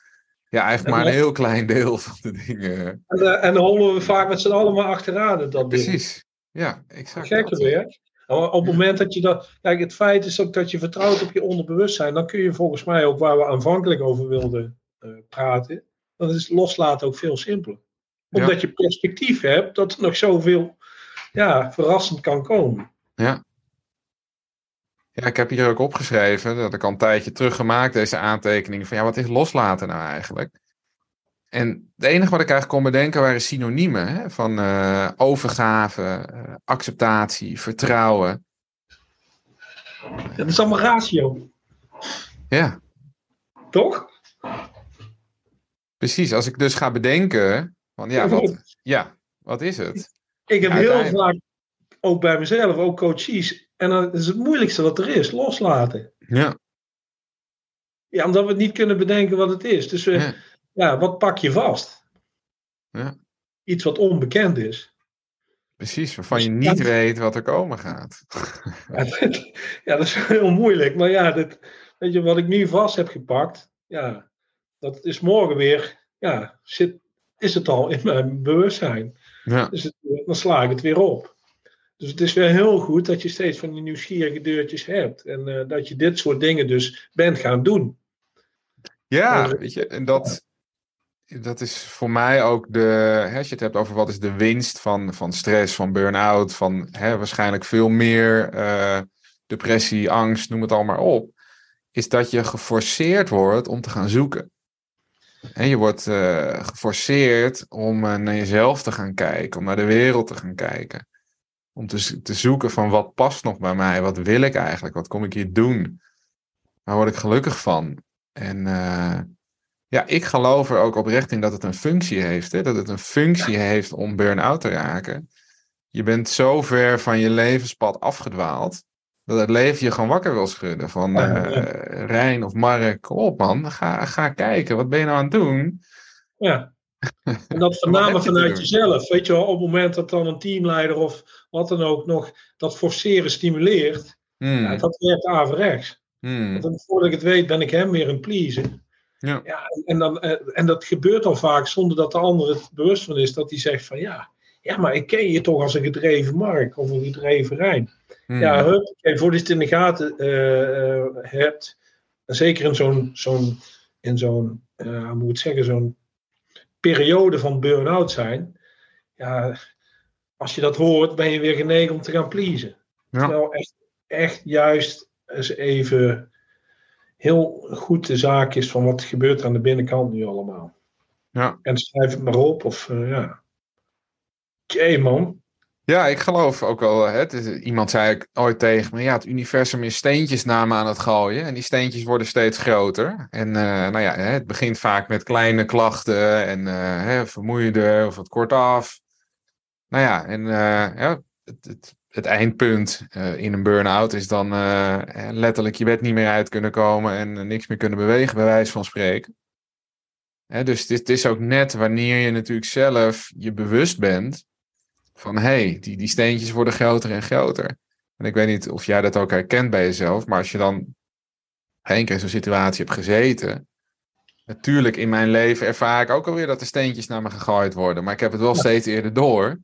ja, eigenlijk maar een heel klein deel van de dingen. En, uh, en dan hollen we vaak met z'n allen maar achteraan. Dat Precies, ja, exact. Gekke weer. Op het moment dat je dat. Kijk, het feit is ook dat je vertrouwt op je onderbewustzijn. Dan kun je volgens mij ook waar we aanvankelijk over wilden uh, praten. Dan is loslaten ook veel simpeler. Omdat ja. je perspectief hebt dat er nog zoveel ja, verrassend kan komen. Ja. Ja, ik heb hier ook opgeschreven, dat ik al een tijdje teruggemaakt, deze aantekeningen, van ja, wat is loslaten nou eigenlijk? En het enige wat ik eigenlijk kon bedenken waren synoniemen hè, van uh, overgave, uh, acceptatie, vertrouwen. Dat is allemaal ratio. Ja. Toch? Precies, als ik dus ga bedenken, van ja, wat, ja, wat is het? Ik heb heel vaak, ook bij mezelf, ook coaches, en dat is het moeilijkste wat er is, loslaten. Ja. Ja, omdat we het niet kunnen bedenken wat het is. Dus we, ja ja, wat pak je vast? Ja. Iets wat onbekend is. Precies, waarvan dus je niet ja, weet wat er komen gaat. [LAUGHS] Ja dat, ja, dat is heel moeilijk. Maar ja, dit, weet je, wat ik nu vast heb gepakt, ja, dat is morgen weer ja, zit, is het al in mijn bewustzijn. Ja. Dus het, dan sla ik het weer op. Dus het is wel heel goed dat je steeds van die nieuwsgierige deurtjes hebt. En eh, dat je dit soort dingen dus bent gaan doen. Ja, weet je, en dat, dat is voor mij ook de, hè, als je het hebt over wat is de winst van, van stress, van burn-out, van hè, waarschijnlijk veel meer eh, depressie, angst, noem het allemaal op, is dat je geforceerd wordt om te gaan zoeken. En je wordt eh, geforceerd om eh, naar jezelf te gaan kijken, om naar de wereld te gaan kijken. Om te, te zoeken van wat past nog bij mij, wat wil ik eigenlijk, wat kom ik hier doen, waar word ik gelukkig van. En ja, ik geloof er ook oprecht in dat het een functie heeft. Hè? Dat het een functie heeft om burn-out te raken. Je bent zo ver van je levenspad afgedwaald. Dat het leven je gewoon wakker wil schudden. Van Ja, ja. eh, Rijn of Mark, op man, ga, ga kijken. Wat ben je nou aan het doen? Ja. En dat [LAUGHS] voornamelijk vanuit jezelf. Weet je wel, op het moment dat dan een teamleider of wat dan ook nog dat forceren stimuleert, Hmm, dat werkt averechts. hmm, Want voordat ik het weet, ben ik hem weer een pleasen. Ja. en, en, dan, eh, en dat gebeurt al vaak zonder dat de ander het bewust van is. Dat hij zegt van ja, ja, maar ik ken je toch als een gedreven Mark of een gedreven Rijn. hmm. Ja, hup, voordat je het in de gaten eh, eh, hebt, zeker in zo'n, zo'n, in zo'n hoe moet ik zeggen, zo'n periode van burn-out zijn, ja, als je dat hoort, ben je weer geneigd om te gaan pleasen. Ja. Terwijl echt, echt juist eens even heel goed de zaak is van wat gebeurt er aan de binnenkant nu allemaal. Ja. En schrijf het maar op, of eh, ja. Jee, man. Ja, ik geloof ook wel. Hè, is- iemand zei ik ooit tegen me: ja, het universum is steentjes naar me aan het gooien. En die steentjes worden steeds groter. En eh, nou ja, hè, het begint vaak met kleine klachten en hè, vermoeider of wat kortaf. Nou ja, en ja, het, het, het eindpunt eh, in een burn-out is dan eh, letterlijk je bed niet meer uit kunnen komen en eh, niks meer kunnen bewegen, bij wijze van spreken. Hè, dus het, het is ook net wanneer je natuurlijk zelf je bewust bent van hé, hey, die, die steentjes worden groter en groter. En ik weet niet of jij dat ook herkent bij jezelf, maar als je dan één keer in zo'n situatie hebt gezeten. Natuurlijk, in mijn leven ervaar ik ook alweer dat de steentjes naar me gegooid worden. Maar ik heb het wel steeds eerder door.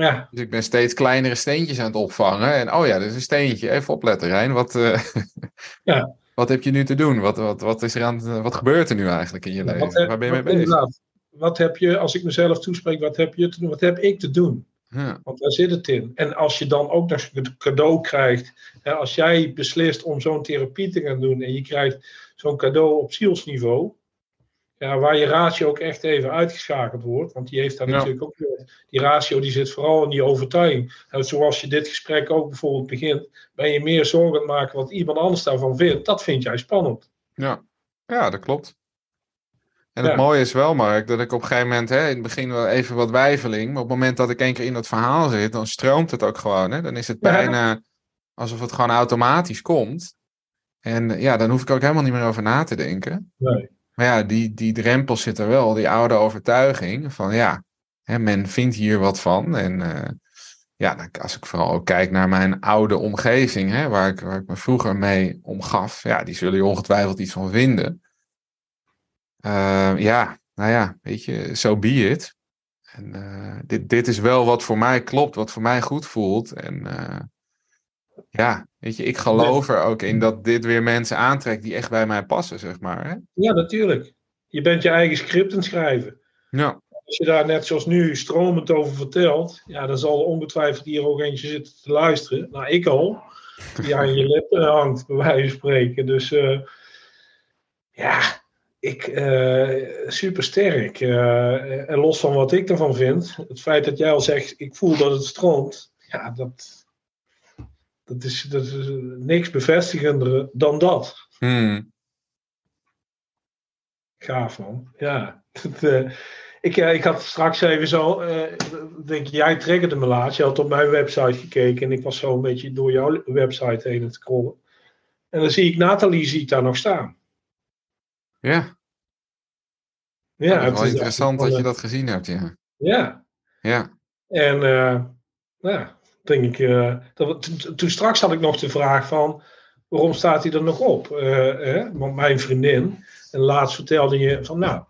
Ja, Dus ik ben steeds kleinere steentjes aan het opvangen. En oh ja, dat is een steentje. Even opletten, Rijn. Wat, eh, [LAUGHS] Ja. wat heb je nu te doen? Wat, wat, wat, is er aan, wat gebeurt er nu eigenlijk in je leven? Wat heb- Waar ben je mee bezig? inderdaad, Wat heb je, als ik mezelf toespreek, wat heb je te doen? Wat heb ik te doen? Ja, Want daar zit het in. En als je dan ook nog een cadeau krijgt, hè, als jij beslist om zo'n therapie te gaan doen en je krijgt zo'n cadeau op zielsniveau, ja, waar je ratio ook echt even uitgeschakeld wordt, want die heeft daar Ja. natuurlijk ook weer, die ratio die zit vooral in die overtuiging. En zoals je dit gesprek ook bijvoorbeeld begint, ben je meer zorgen maken wat iemand anders daarvan vindt. Dat vind jij spannend. ja. ja dat klopt. En Ja. het mooie is wel, Mark, dat ik op een gegeven moment, hè, in het begin wel even wat weifeling, maar op het moment dat ik één keer in dat verhaal zit, dan stroomt het ook gewoon. Hè? Dan is het Ja. bijna alsof het gewoon automatisch komt. En ja, dan hoef ik ook helemaal niet meer over na te denken. Nee. Maar ja, die, die drempel zit er wel, die oude overtuiging van ja, hè, men vindt hier wat van. En eh, ja, als ik vooral ook kijk naar mijn oude omgeving, hè, waar, ik, waar ik me vroeger mee omgaf, ja, die zullen je ongetwijfeld iets van vinden. Eh, ja, nou ja, weet je, so be it. En eh, dit, dit is wel wat voor mij klopt, wat voor mij goed voelt. En ja, weet je, ik geloof er ook in dat dit weer mensen aantrekt die echt bij mij passen, zeg maar. Hè? Ja, natuurlijk. Je bent je eigen script aan het schrijven. Ja, Als je daar net zoals nu stromend over vertelt, ja, dan zal er ongetwijfeld hier ook eentje zitten te luisteren. Nou, ik al. Die aan je lippen [LAUGHS] hangt, bij wijze van spreken. Dus eh, ja, ik, eh super sterk. Eh, en los van wat ik ervan vind, het feit dat jij al zegt, ik voel dat het stroomt, ja, dat, dat, is, dat is niks bevestigender dan dat. Hmm. Gaaf man. Ja. Het, eh, ik, eh, ik had straks even zo. eh, denk jij triggerde me laatst. Je had op mijn website gekeken. En ik was zo een beetje door jouw website heen het scrollen. En dan zie ik Nathalie zie ik daar nog staan. Ja, Ja, dat is het wel interessant dat je dat gezien hebt, ja. eh, Ja. Ja, En eh, nou ja, denk ik. eh, dat, toen- straks had ik nog de vraag van. Waarom staat hij er nog op? Eh, hè? Want mijn vriendin. En laatst vertelde je van. Nou,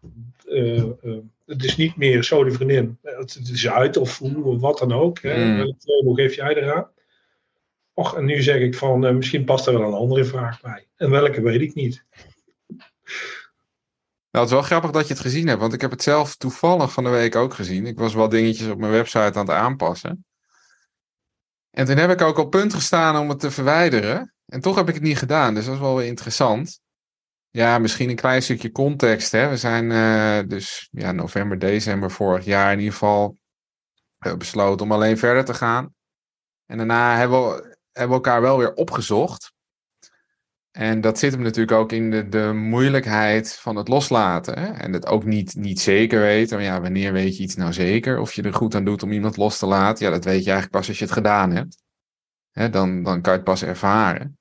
het is niet meer zo de vriendin, het, is uit of hoe, wat dan ook. Hè? Mm. Welk geef jij eraan? Och, en nu zeg ik van, misschien past er wel een andere vraag bij. En welke weet ik niet. Nou, het is wel grappig dat je het gezien hebt, want ik heb het zelf toevallig van de week ook gezien. Ik was wel dingetjes op mijn website aan het aanpassen. En toen heb ik ook op punt gestaan om het te verwijderen. En toch heb ik het niet gedaan, dus dat is wel weer interessant. Ja, misschien een klein stukje context. Hè. We zijn uh, dus ja, november, december vorig jaar in ieder geval uh, besloten om alleen verder te gaan. En daarna hebben we, hebben we elkaar wel weer opgezocht. En dat zit hem natuurlijk ook in de, de moeilijkheid van het loslaten. Hè? En het ook niet, niet zeker weten. Ja, wanneer weet je iets nou zeker? Of je er goed aan doet om iemand los te laten? Ja, dat weet je eigenlijk pas als je het gedaan hebt. Hè, dan, dan kan je het pas ervaren.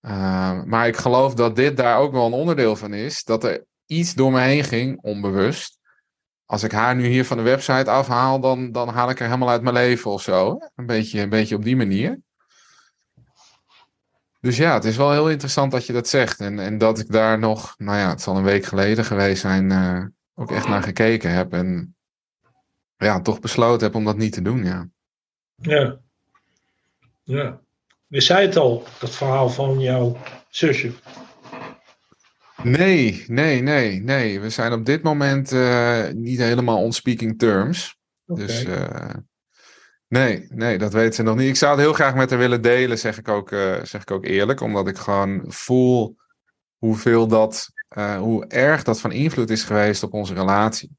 Uh, maar ik geloof dat dit daar ook wel een onderdeel van is. Dat er iets door me heen ging, onbewust. Als ik haar nu hier van de website afhaal, dan, dan haal ik haar helemaal uit mijn leven of zo. Een beetje, een beetje op die manier. Dus ja, het is wel heel interessant dat je dat zegt. En, en dat ik daar nog, nou ja, het zal een week geleden geweest zijn, uh, ook echt naar gekeken heb. En ja, toch besloten heb om dat niet te doen, ja. Ja. Ja. Wist zij het al, dat verhaal van jouw zusje? Nee, nee, nee, nee. We zijn op dit moment uh, niet helemaal on speaking terms. Okay. Dus uh, nee, nee, dat weet ze nog niet. Ik zou het heel graag met haar willen delen, zeg ik ook, uh, zeg ik ook eerlijk. Omdat ik gewoon voel hoeveel dat, hoe erg dat van invloed is geweest op onze relatie.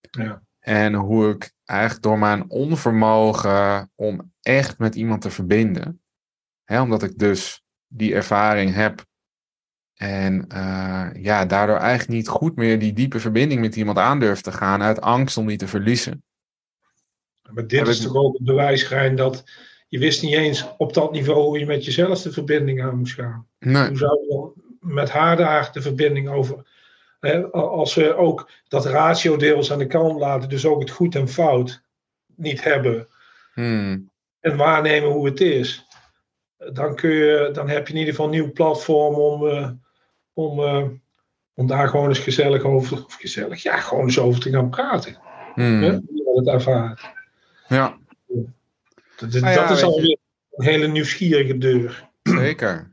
Ja. En hoe ik eigenlijk door mijn onvermogen om echt met iemand te verbinden. Hè, omdat ik dus die ervaring heb. En uh, ja, daardoor eigenlijk niet goed meer die diepe verbinding met iemand aandurf te gaan. Uit angst om die te verliezen. Maar dit is toch ook het bewijsschijn dat je wist niet eens op dat niveau hoe je met jezelf de verbinding aan moest gaan. Nee. Hoe zou je dan met haar daar de verbinding over als we ook dat ratio deels aan de kant laten, dus ook het goed en fout niet hebben. Hmm. En waarnemen hoe het is. Dan, kun je, dan heb je in ieder geval een nieuw platform om, uh, om, uh, om daar gewoon eens gezellig over, of gezellig, ja, gewoon eens over te gaan praten. Hmm. Hè? Hoe je het ervaart. Ja. Dat, dat, ah, ja, dat is alweer een hele nieuwsgierige deur. Zeker.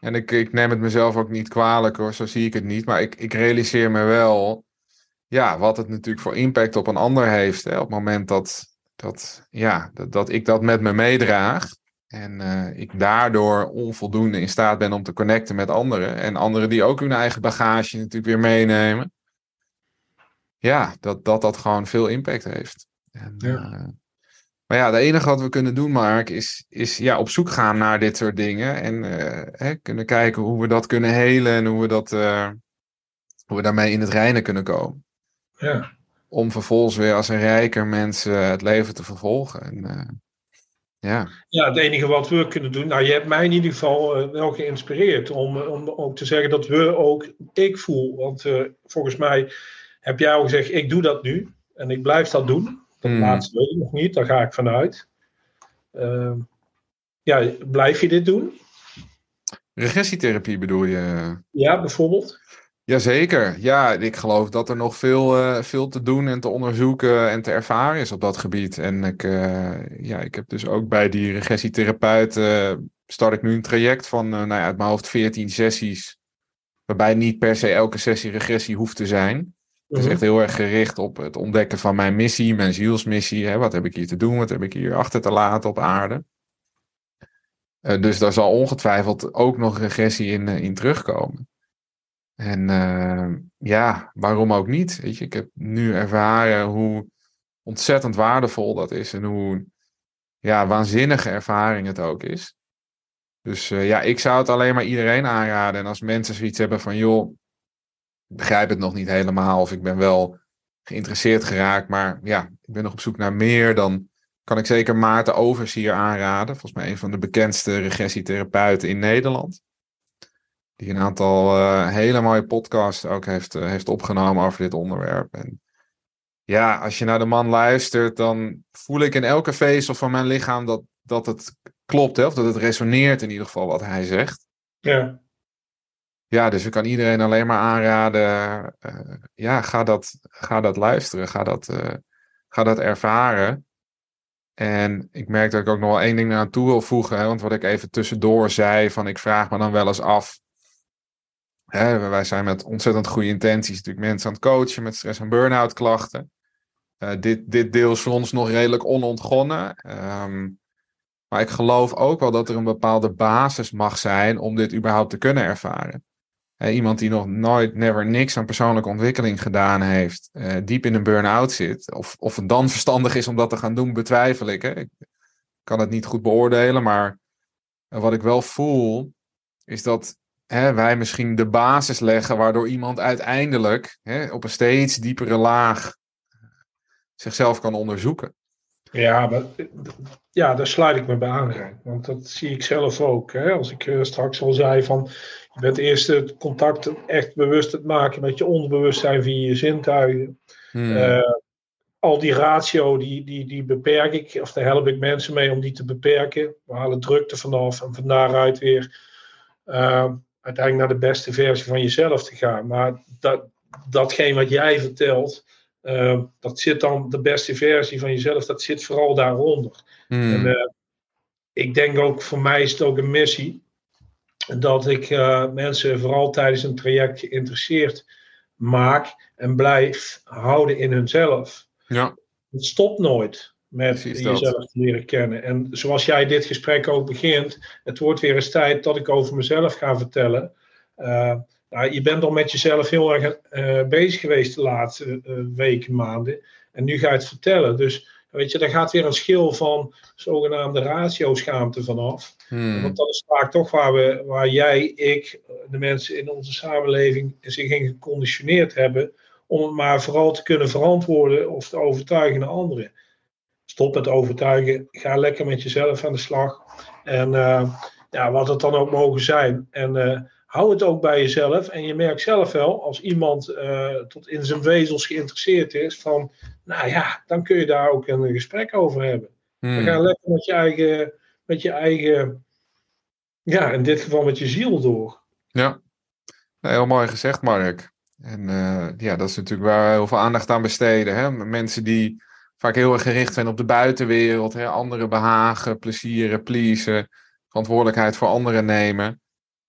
En ik, ik neem het mezelf ook niet kwalijk hoor, zo zie ik het niet. Maar ik, ik realiseer me wel ja, wat het natuurlijk voor impact op een ander heeft. Hè, op het moment dat, dat, ja, dat, dat ik dat met me meedraag. En uh, ik daardoor onvoldoende in staat ben om te connecten met anderen. En anderen die ook hun eigen bagage natuurlijk weer meenemen. Ja, dat dat, dat gewoon veel impact heeft. En, ja. Uh, maar ja, het enige wat we kunnen doen, Mark, is, is ja, op zoek gaan naar dit soort dingen. En uh, hè, kunnen kijken hoe we dat kunnen helen en hoe we, dat, uh, hoe we daarmee in het reinen kunnen komen. Ja. Om vervolgens weer als een rijker mens het leven te vervolgen. En, ja. ja, het enige wat we kunnen doen. Nou, je hebt mij in ieder geval wel geïnspireerd om, om ook te zeggen dat we ook ik voel. Want volgens mij heb jij al gezegd: ik doe dat nu en ik blijf dat doen. Dat Hmm. laatste weet ik nog niet, daar ga ik vanuit. Uh, ja, blijf je dit doen? Regressietherapie bedoel je? Ja, bijvoorbeeld. Jazeker. Ja, ik geloof dat er nog veel, uh, veel te doen en te onderzoeken en te ervaren is op dat gebied. En ik, uh, ja, ik heb dus ook bij die regressietherapeut uh, start ik nu een traject van, nou ja, uit mijn hoofd 14 sessies. Waarbij niet per se elke sessie regressie hoeft te zijn. Het is echt heel erg gericht op het ontdekken van mijn missie, mijn zielsmissie. Hè? Wat heb ik hier te doen? Wat heb ik hier achter te laten op aarde? Uh, dus daar zal ongetwijfeld ook nog regressie in, uh, in terugkomen. En uh, ja, waarom ook niet? Weet je, ik heb nu ervaren hoe ontzettend waardevol dat is en hoe ja, waanzinnige ervaring het ook is. Dus ja, ik zou het alleen maar iedereen aanraden. En als mensen zoiets hebben van, joh, begrijp het nog niet helemaal of ik ben wel geïnteresseerd geraakt, maar ja, ik ben nog op zoek naar meer, dan kan ik zeker Maarten Overs hier aanraden. Volgens mij een van de bekendste regressietherapeuten in Nederland. Die een aantal uh, hele mooie podcasts ook heeft, uh, heeft opgenomen over dit onderwerp. En ja, als je naar de man luistert, dan voel ik in elke vezel van mijn lichaam dat, dat het klopt, hè, of dat het resoneert in ieder geval wat hij zegt. Ja. Ja, dus ik kan iedereen alleen maar aanraden, uh, ja, ga dat, ga dat luisteren, ga dat, uh, ga dat ervaren. En ik merk dat ik ook nog wel één ding aan toe wil voegen, hè, want wat ik even tussendoor zei, van ik vraag me dan wel eens af, hè, wij zijn met ontzettend goede intenties natuurlijk mensen aan het coachen met stress- en burn-out klachten. Uh, dit, dit deel is voor ons nog redelijk onontgonnen. Um, maar ik geloof ook wel dat er een bepaalde basis mag zijn om dit überhaupt te kunnen ervaren. Iemand die nog nooit, never niks aan persoonlijke ontwikkeling gedaan heeft, uh, diep in een burn-out zit, of, of het dan verstandig is om dat te gaan doen, betwijfel ik. Hè? Ik kan het niet goed beoordelen, maar wat ik wel voel, is dat hè, wij misschien de basis leggen waardoor iemand uiteindelijk hè, op een steeds diepere laag zichzelf kan onderzoeken. Ja, maar, ja, daar sluit ik me bij aan. Want dat zie ik zelf ook. Hè? Als ik uh, straks al zei van je bent eerst het contact echt bewust het maken met je onderbewustzijn via je zintuigen. Hmm. Uh, al die ratio, die, die, die beperk ik, of daar help ik mensen mee om die te beperken. We halen drukte vanaf en van daaruit weer uh, uiteindelijk naar de beste versie van jezelf te gaan. Maar dat, datgene wat jij vertelt, uh, dat zit dan de beste versie van jezelf, dat zit vooral daaronder. Hmm. En, uh, ik denk ook, voor mij is het ook een missie, dat ik uh, mensen vooral tijdens een traject geïnteresseerd maak en blijf houden in hunzelf. Ja. Het stopt nooit met jezelf te leren kennen. En zoals jij dit gesprek ook begint, het wordt weer eens tijd dat ik over mezelf ga vertellen. Nou, je bent al met jezelf heel erg uh, bezig geweest de laatste uh, weken, maanden. En nu ga je het vertellen. Dus weet je, daar gaat weer een schil van zogenaamde ratio-schaamte vanaf. Hmm. Want dat is vaak toch waar, we, waar jij, ik, de mensen in onze samenleving zich in geconditioneerd hebben. Om het maar vooral te kunnen verantwoorden of te overtuigen naar anderen. Stop met overtuigen. Ga lekker met jezelf aan de slag. En uh, ja, wat het dan ook mogen zijn. En hou het ook bij jezelf. En je merkt zelf wel, als iemand uh, tot in zijn vezels geïnteresseerd is, van, nou ja, dan kun je daar ook een gesprek over hebben. Hmm. Dan ga lekker met je eigen, met je eigen, ja, in dit geval met je ziel door. Ja, heel mooi gezegd, Mark. En uh, ja, dat is natuurlijk waar we heel veel aandacht aan besteden. Hè? Mensen die vaak heel erg gericht zijn op de buitenwereld, hè? anderen behagen, plezieren, pleasen, verantwoordelijkheid voor anderen nemen.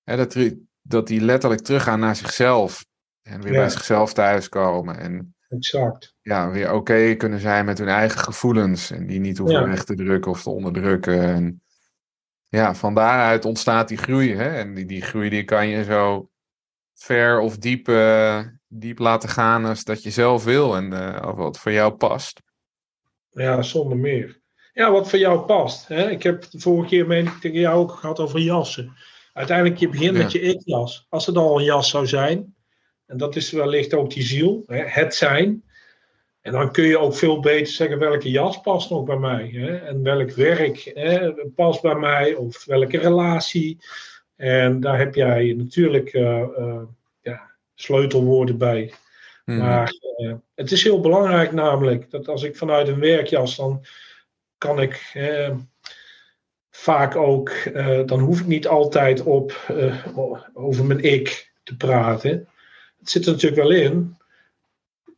Hè, dat, dat die letterlijk teruggaan naar zichzelf. En weer ja. bij zichzelf thuiskomen. En exact. ja, weer oké okay kunnen zijn met hun eigen gevoelens. En die niet hoeven ja. weg te drukken of te onderdrukken. En ja, van daaruit ontstaat die groei. Hè? En die, die groei die kan je zo ver of diep, uh, diep laten gaan als dat je zelf wil. En uh, of wat voor jou past. Ja, zonder meer. Ja, wat voor jou past. Hè? Ik heb de vorige keer meen ik tegen jou ook gehad over jassen. Uiteindelijk, je begint ja. met je ik-jas. Als het al een jas zou zijn, en dat is wellicht ook die ziel, hè, het zijn. En dan kun je ook veel beter zeggen welke jas past nog bij mij. Hè, en welk werk hè, past bij mij, of welke relatie. En daar heb jij natuurlijk uh, uh, ja, sleutelwoorden bij. Hmm. Maar uh, het is heel belangrijk namelijk dat als ik vanuit een werkjas, dan kan ik vaak ook, uh, dan hoef ik niet altijd op, uh, over mijn ik te praten. Het zit er natuurlijk wel in.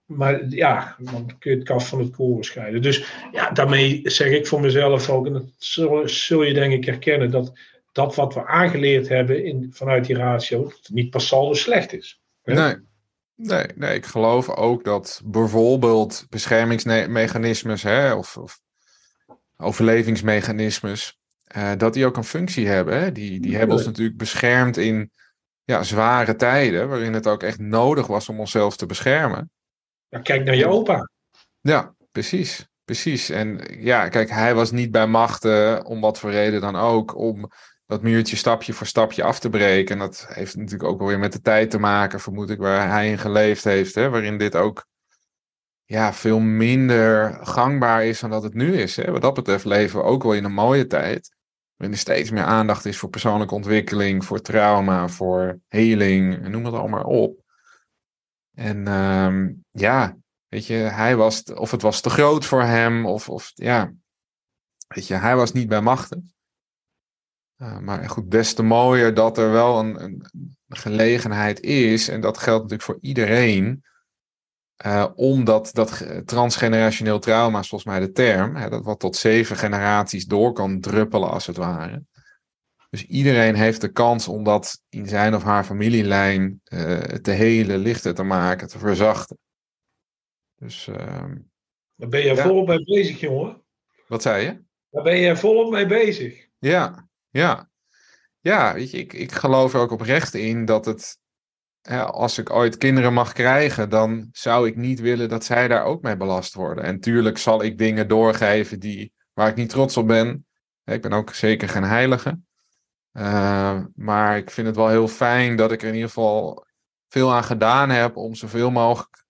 Maar ja, dan kun je het kaf van het koren scheiden. Dus ja, daarmee zeg ik voor mezelf ook, en dat zul, je denk ik herkennen, dat dat wat we aangeleerd hebben in, vanuit die ratio, niet per saldo slecht is. Nee. Nee, nee, ik geloof ook dat bijvoorbeeld beschermingsmechanismes hè, of, of overlevingsmechanismes, uh, dat die ook een functie hebben. Hè? Die, die hebben ons natuurlijk beschermd in ja, zware tijden, waarin het ook echt nodig was om onszelf te beschermen. Ja, kijk naar je opa. Ja, precies. Precies. En ja, kijk, hij was niet bij machten, om wat voor reden dan ook, om dat muurtje stapje voor stapje af te breken. En dat heeft natuurlijk ook wel weer met de tijd te maken, vermoed ik, waar hij in geleefd heeft, hè? waarin dit ook ja, veel minder gangbaar is dan dat het nu is. Hè? Wat dat betreft leven we ook wel in een mooie tijd. Waarin er steeds meer aandacht is voor persoonlijke ontwikkeling, voor trauma, voor heling, noem het allemaal op. En um, ja, weet je, hij was, of het was te groot voor hem, of, of ja, weet je, hij was niet bij machten. Uh, maar goed, des te mooier dat er wel een, een, gelegenheid is, en dat geldt natuurlijk voor iedereen, uh, omdat dat transgenerationeel trauma is volgens mij de term, hè, dat wat tot zeven generaties door kan druppelen als het ware. Dus iedereen heeft de kans om dat in zijn of haar familielijn uh, te helen, lichter te maken, te verzachten. Dus, uh, Daar ben je ja. volop mee bezig, jongen. Wat zei je? Daar ben je volop mee bezig. Ja, ja. Ja, weet je, ik, ik geloof er ook oprecht in dat het, als ik ooit kinderen mag krijgen, dan zou ik niet willen dat zij daar ook mee belast worden. En tuurlijk zal ik dingen doorgeven die, waar ik niet trots op ben. Ik ben ook zeker geen heilige. Uh, maar ik vind het wel heel fijn dat ik er in ieder geval veel aan gedaan heb om zoveel mogelijk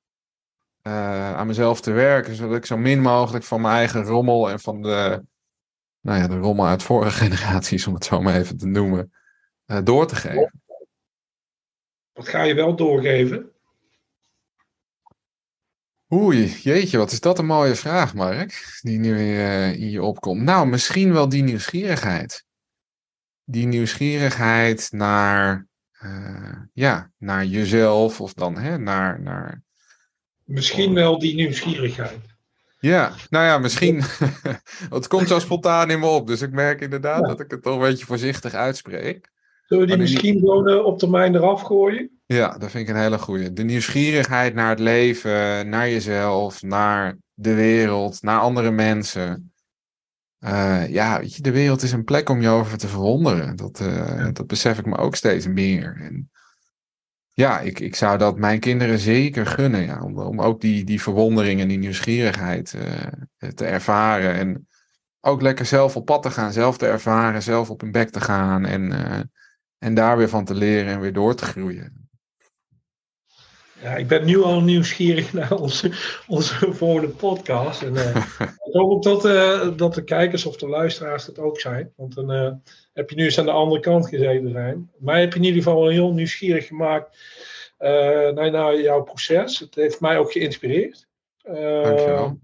uh, aan mezelf te werken. Zodat ik zo min mogelijk van mijn eigen rommel en van de, nou ja, de rommel uit vorige [LAUGHS] generaties, om het zo maar even te noemen, uh, door te geven. Wat ga je wel doorgeven? Oei, jeetje, wat is dat een mooie vraag, Mark, die nu in je opkomt. Nou, misschien wel die nieuwsgierigheid die nieuwsgierigheid naar, uh, ja, naar jezelf of dan hè, naar, naar. Misschien wel die nieuwsgierigheid. Ja, nou ja, misschien. [LAUGHS] het komt zo spontaan in me op. Dus ik merk inderdaad dat ik het toch een beetje voorzichtig uitspreek. Zullen we die misschien gewoon uh, op termijn eraf gooien? Ja, dat vind ik een hele goede. De nieuwsgierigheid naar het leven, naar jezelf, naar de wereld, naar andere mensen. Uh, ja, weet je, de wereld is een plek om je over te verwonderen. Dat, uh, dat besef ik me ook steeds meer. En ja, ik, ik zou dat mijn kinderen zeker gunnen. Ja, om, om ook die, die verwondering en die nieuwsgierigheid uh, te ervaren. En ook lekker zelf op pad te gaan, zelf te ervaren, zelf op hun bek te gaan. En, en daar weer van te leren en weer door te groeien. Ja, ik ben nu al nieuwsgierig [LAUGHS] naar onze, onze volgende podcast. En uh, [LAUGHS] ik hoop ook dat, uh, dat de kijkers of de luisteraars dat ook zijn. Want dan uh, heb je nu eens aan de andere kant gezeten zijn. Mij heb je in ieder geval heel nieuwsgierig gemaakt naar, naar jouw proces. Het heeft mij ook geïnspireerd. Dankjewel.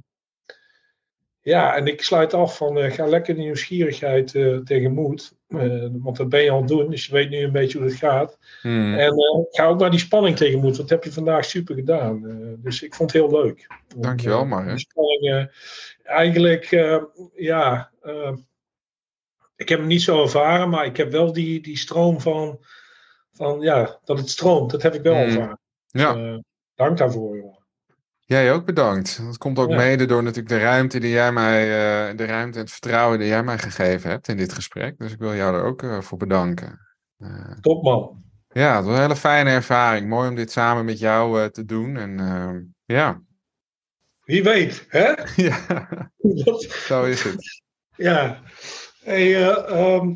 Ja, en ik sluit af van ga lekker de nieuwsgierigheid. Uh, want dat ben je al doen, dus je weet nu een beetje hoe het gaat. Hmm. En ga ook naar die spanning tegenmoet, want dat heb je vandaag super gedaan. Dus ik vond het heel leuk. Dankjewel, Mark. Die spanning, eigenlijk, ja, ik heb hem niet zo ervaren, maar ik heb wel die, die stroom van, van, ja, dat het stroomt, dat heb ik wel Hmm. ervaren. Ja. Dus, dank daarvoor, jongen. Jij ook bedankt. Dat komt ook Ja. mede door natuurlijk de ruimte die jij mij, eh, de ruimte en het vertrouwen die jij mij gegeven hebt in dit gesprek. Dus ik wil jou er ook eh, voor bedanken. Eh, Top man. ja, het was een hele fijne ervaring. Mooi om dit samen met jou te doen. En eh, ja. Wie weet, hè? [LAUGHS] ja, [LAUGHS] zo is het. Ja. Hey, eh, ehm,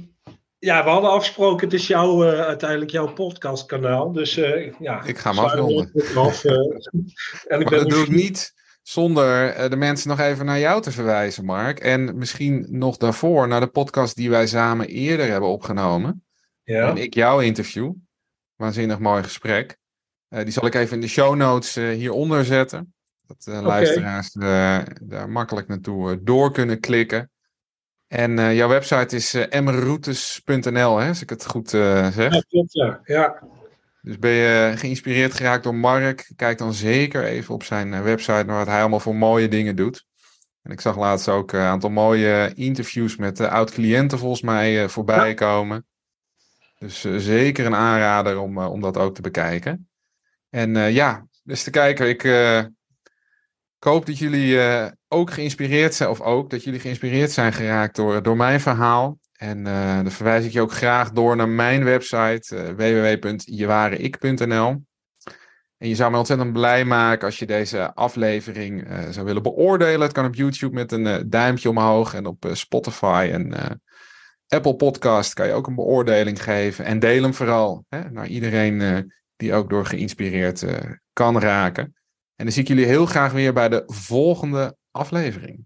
ja, we hadden afgesproken, het is jouw, eh, uiteindelijk jouw podcastkanaal. Dus eh, ja. Ik ga hem afronden. af, eh. [LAUGHS] en ik ben dat doe ik niet zonder de mensen nog even naar jou te verwijzen, Mark. En misschien nog daarvoor naar de podcast die wij samen eerder hebben opgenomen. Ja. En ik jou interview. Waanzinnig mooi gesprek. Die zal ik even in de show notes hieronder zetten. Dat de luisteraars daar makkelijk naartoe door kunnen klikken. En eh, jouw website is eh mroutes.nl, hè, als ik het goed eh, zeg. Ja, klopt, ja. ja. Dus ben je geïnspireerd geraakt door Mark? Kijk dan zeker even op zijn website naar wat hij allemaal voor mooie dingen doet. En ik zag laatst ook een aantal mooie interviews met oud-cliënten volgens mij voorbij komen. Dus zeker een aanrader om, om dat ook te bekijken. En ja, dus te kijken, ik, ik hoop dat jullie ook geïnspireerd zijn, of ook dat jullie geïnspireerd zijn geraakt door, door mijn verhaal. En eh, dan verwijs ik je ook graag door naar mijn website uh, www.jewareik.nl. En je zou me ontzettend blij maken als je deze aflevering uh, zou willen beoordelen. Het kan op YouTube met een uh, duimpje omhoog en op uh, Spotify en uh, Apple Podcast kan je ook een beoordeling geven. En deel hem vooral hè, naar iedereen uh, die ook door geïnspireerd uh, kan raken. En dan zie ik jullie heel graag weer bij de volgende aflevering.